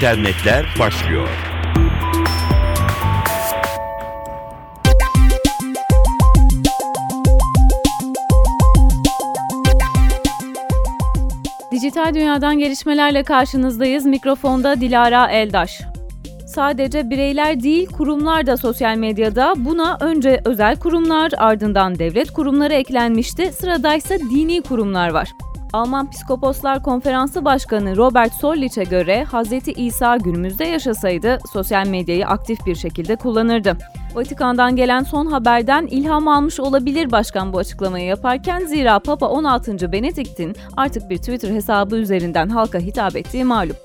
internetler başlıyor. Dijital dünyadan gelişmelerle karşınızdayız. Mikrofonda Dilara Eldaş. Sadece bireyler değil, kurumlar da sosyal medyada. Buna önce özel kurumlar, ardından devlet kurumları eklenmişti. Sıradaysa dini kurumlar var. Alman Psikoposlar Konferansı Başkanı Robert Sollich'e göre Hz. İsa günümüzde yaşasaydı sosyal medyayı aktif bir şekilde kullanırdı. Vatikan'dan gelen son haberden ilham almış olabilir başkan bu açıklamayı yaparken zira Papa 16. Benedikt'in artık bir Twitter hesabı üzerinden halka hitap ettiği malum.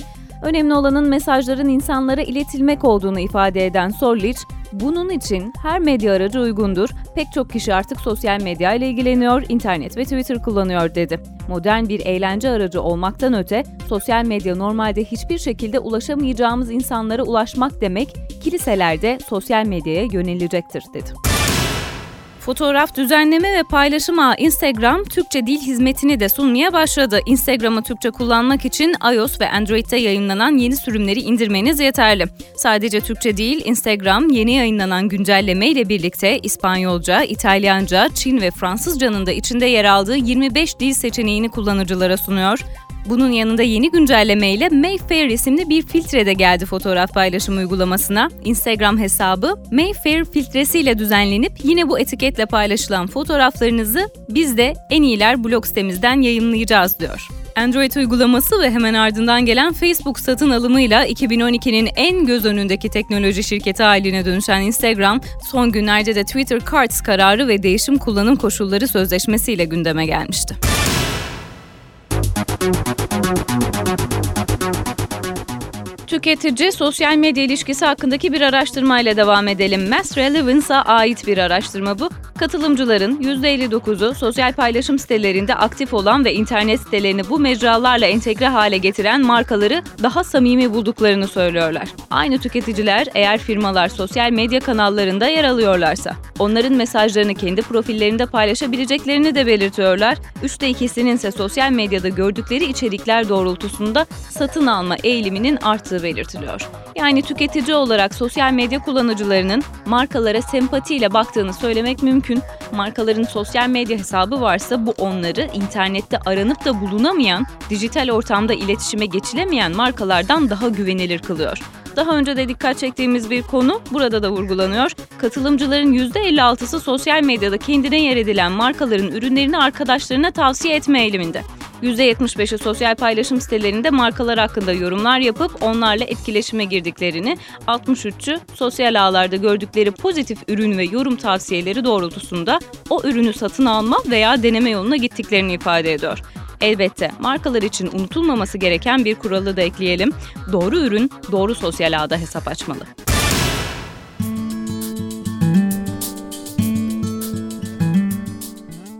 Önemli olanın mesajların insanlara iletilmek olduğunu ifade eden Sollich, bunun için her medya aracı uygundur. Pek çok kişi artık sosyal medya ile ilgileniyor, internet ve Twitter kullanıyor dedi. Modern bir eğlence aracı olmaktan öte, sosyal medya normalde hiçbir şekilde ulaşamayacağımız insanlara ulaşmak demek, kiliselerde sosyal medyaya yönelecektir dedi. Fotoğraf düzenleme ve paylaşım ağı Instagram, Türkçe dil hizmetini de sunmaya başladı. Instagram'ı Türkçe kullanmak için iOS ve Android'de yayınlanan yeni sürümleri indirmeniz yeterli. Sadece Türkçe değil, Instagram yeni yayınlanan güncelleme ile birlikte İspanyolca, İtalyanca, Çin ve Fransızcanın da içinde yer aldığı 25 dil seçeneğini kullanıcılara sunuyor. Bunun yanında yeni güncelleme ile Mayfair isimli bir filtre de geldi fotoğraf paylaşım uygulamasına. Instagram hesabı Mayfair filtresiyle düzenlenip yine bu etiketle paylaşılan fotoğraflarınızı biz de en iyiler blog sitemizden yayınlayacağız diyor. Android uygulaması ve hemen ardından gelen Facebook satın alımıyla 2012'nin en göz önündeki teknoloji şirketi haline dönüşen Instagram, son günlerde de Twitter Cards kararı ve değişim kullanım koşulları sözleşmesiyle gündeme gelmişti. Música Tüketici sosyal medya ilişkisi hakkındaki bir araştırmayla devam edelim. Mass Relevance'a ait bir araştırma bu. Katılımcıların %59'u sosyal paylaşım sitelerinde aktif olan ve internet sitelerini bu mecralarla entegre hale getiren markaları daha samimi bulduklarını söylüyorlar. Aynı tüketiciler eğer firmalar sosyal medya kanallarında yer alıyorlarsa onların mesajlarını kendi profillerinde paylaşabileceklerini de belirtiyorlar. Üçte ikisinin ise sosyal medyada gördükleri içerikler doğrultusunda satın alma eğiliminin arttığı belirtiliyor. Yani tüketici olarak sosyal medya kullanıcılarının markalara sempatiyle baktığını söylemek mümkün. Markaların sosyal medya hesabı varsa bu onları internette aranıp da bulunamayan, dijital ortamda iletişime geçilemeyen markalardan daha güvenilir kılıyor. Daha önce de dikkat çektiğimiz bir konu burada da vurgulanıyor. Katılımcıların %56'sı sosyal medyada kendine yer edilen markaların ürünlerini arkadaşlarına tavsiye etme eğiliminde. %75'i sosyal paylaşım sitelerinde markalar hakkında yorumlar yapıp onlarla etkileşime girdiklerini, 63'ü sosyal ağlarda gördükleri pozitif ürün ve yorum tavsiyeleri doğrultusunda o ürünü satın alma veya deneme yoluna gittiklerini ifade ediyor. Elbette markalar için unutulmaması gereken bir kuralı da ekleyelim. Doğru ürün doğru sosyal ağda hesap açmalı.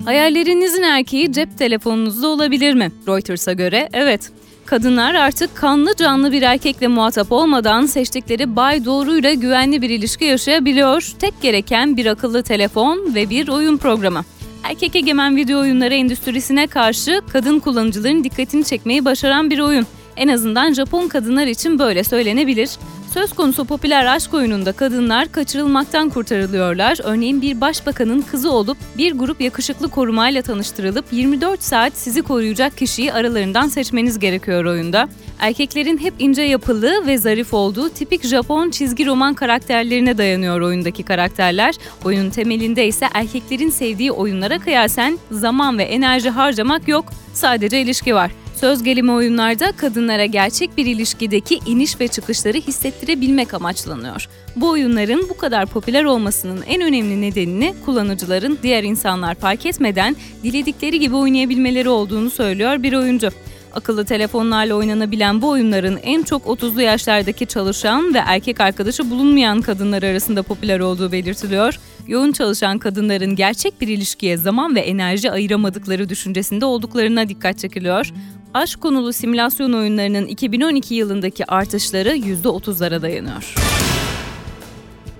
Hayallerinizin erkeği cep telefonunuzda olabilir mi? Reuters'a göre evet. Kadınlar artık kanlı canlı bir erkekle muhatap olmadan seçtikleri Bay Doğru'yla güvenli bir ilişki yaşayabiliyor. Tek gereken bir akıllı telefon ve bir oyun programı. Erkek egemen video oyunları endüstrisine karşı kadın kullanıcıların dikkatini çekmeyi başaran bir oyun. En azından Japon kadınlar için böyle söylenebilir. Söz konusu popüler aşk oyununda kadınlar kaçırılmaktan kurtarılıyorlar. Örneğin bir başbakanın kızı olup bir grup yakışıklı korumayla tanıştırılıp 24 saat sizi koruyacak kişiyi aralarından seçmeniz gerekiyor oyunda. Erkeklerin hep ince yapılı ve zarif olduğu tipik Japon çizgi roman karakterlerine dayanıyor oyundaki karakterler. Oyunun temelinde ise erkeklerin sevdiği oyunlara kıyasen zaman ve enerji harcamak yok, sadece ilişki var. Söz gelimi oyunlarda kadınlara gerçek bir ilişkideki iniş ve çıkışları hissettirebilmek amaçlanıyor. Bu oyunların bu kadar popüler olmasının en önemli nedenini kullanıcıların diğer insanlar fark etmeden diledikleri gibi oynayabilmeleri olduğunu söylüyor bir oyuncu. Akıllı telefonlarla oynanabilen bu oyunların en çok 30'lu yaşlardaki çalışan ve erkek arkadaşı bulunmayan kadınlar arasında popüler olduğu belirtiliyor. Yoğun çalışan kadınların gerçek bir ilişkiye zaman ve enerji ayıramadıkları düşüncesinde olduklarına dikkat çekiliyor aşk konulu simülasyon oyunlarının 2012 yılındaki artışları %30'lara dayanıyor.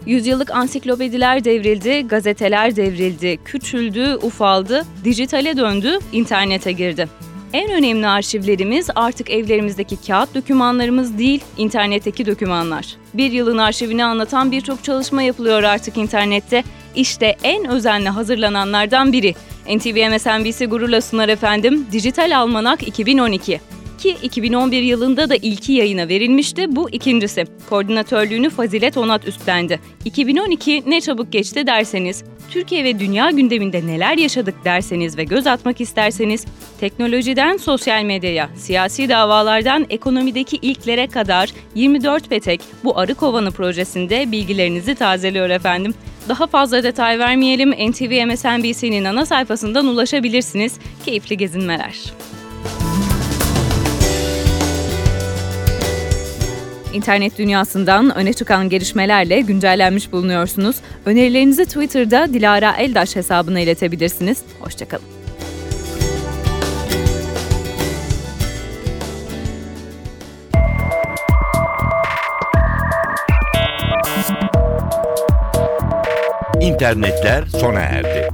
Yüzyıllık ansiklopediler devrildi, gazeteler devrildi, küçüldü, ufaldı, dijitale döndü, internete girdi. En önemli arşivlerimiz artık evlerimizdeki kağıt dokümanlarımız değil, internetteki dokümanlar. Bir yılın arşivini anlatan birçok çalışma yapılıyor artık internette. İşte en özenle hazırlananlardan biri. NTV MSNBC gururla sunar efendim. Dijital Almanak 2012 ki 2011 yılında da ilki yayına verilmişti. Bu ikincisi. Koordinatörlüğünü Fazilet Onat üstlendi. 2012 ne çabuk geçti derseniz, Türkiye ve dünya gündeminde neler yaşadık derseniz ve göz atmak isterseniz, teknolojiden sosyal medyaya, siyasi davalardan ekonomideki ilklere kadar 24 petek bu arı kovanı projesinde bilgilerinizi tazeliyor efendim. Daha fazla detay vermeyelim. NTV MSNBC'nin ana sayfasından ulaşabilirsiniz. Keyifli gezinmeler. İnternet dünyasından öne çıkan gelişmelerle güncellenmiş bulunuyorsunuz. Önerilerinizi Twitter'da Dilara Eldaş hesabına iletebilirsiniz. Hoşçakalın. İnternetler sona erdi.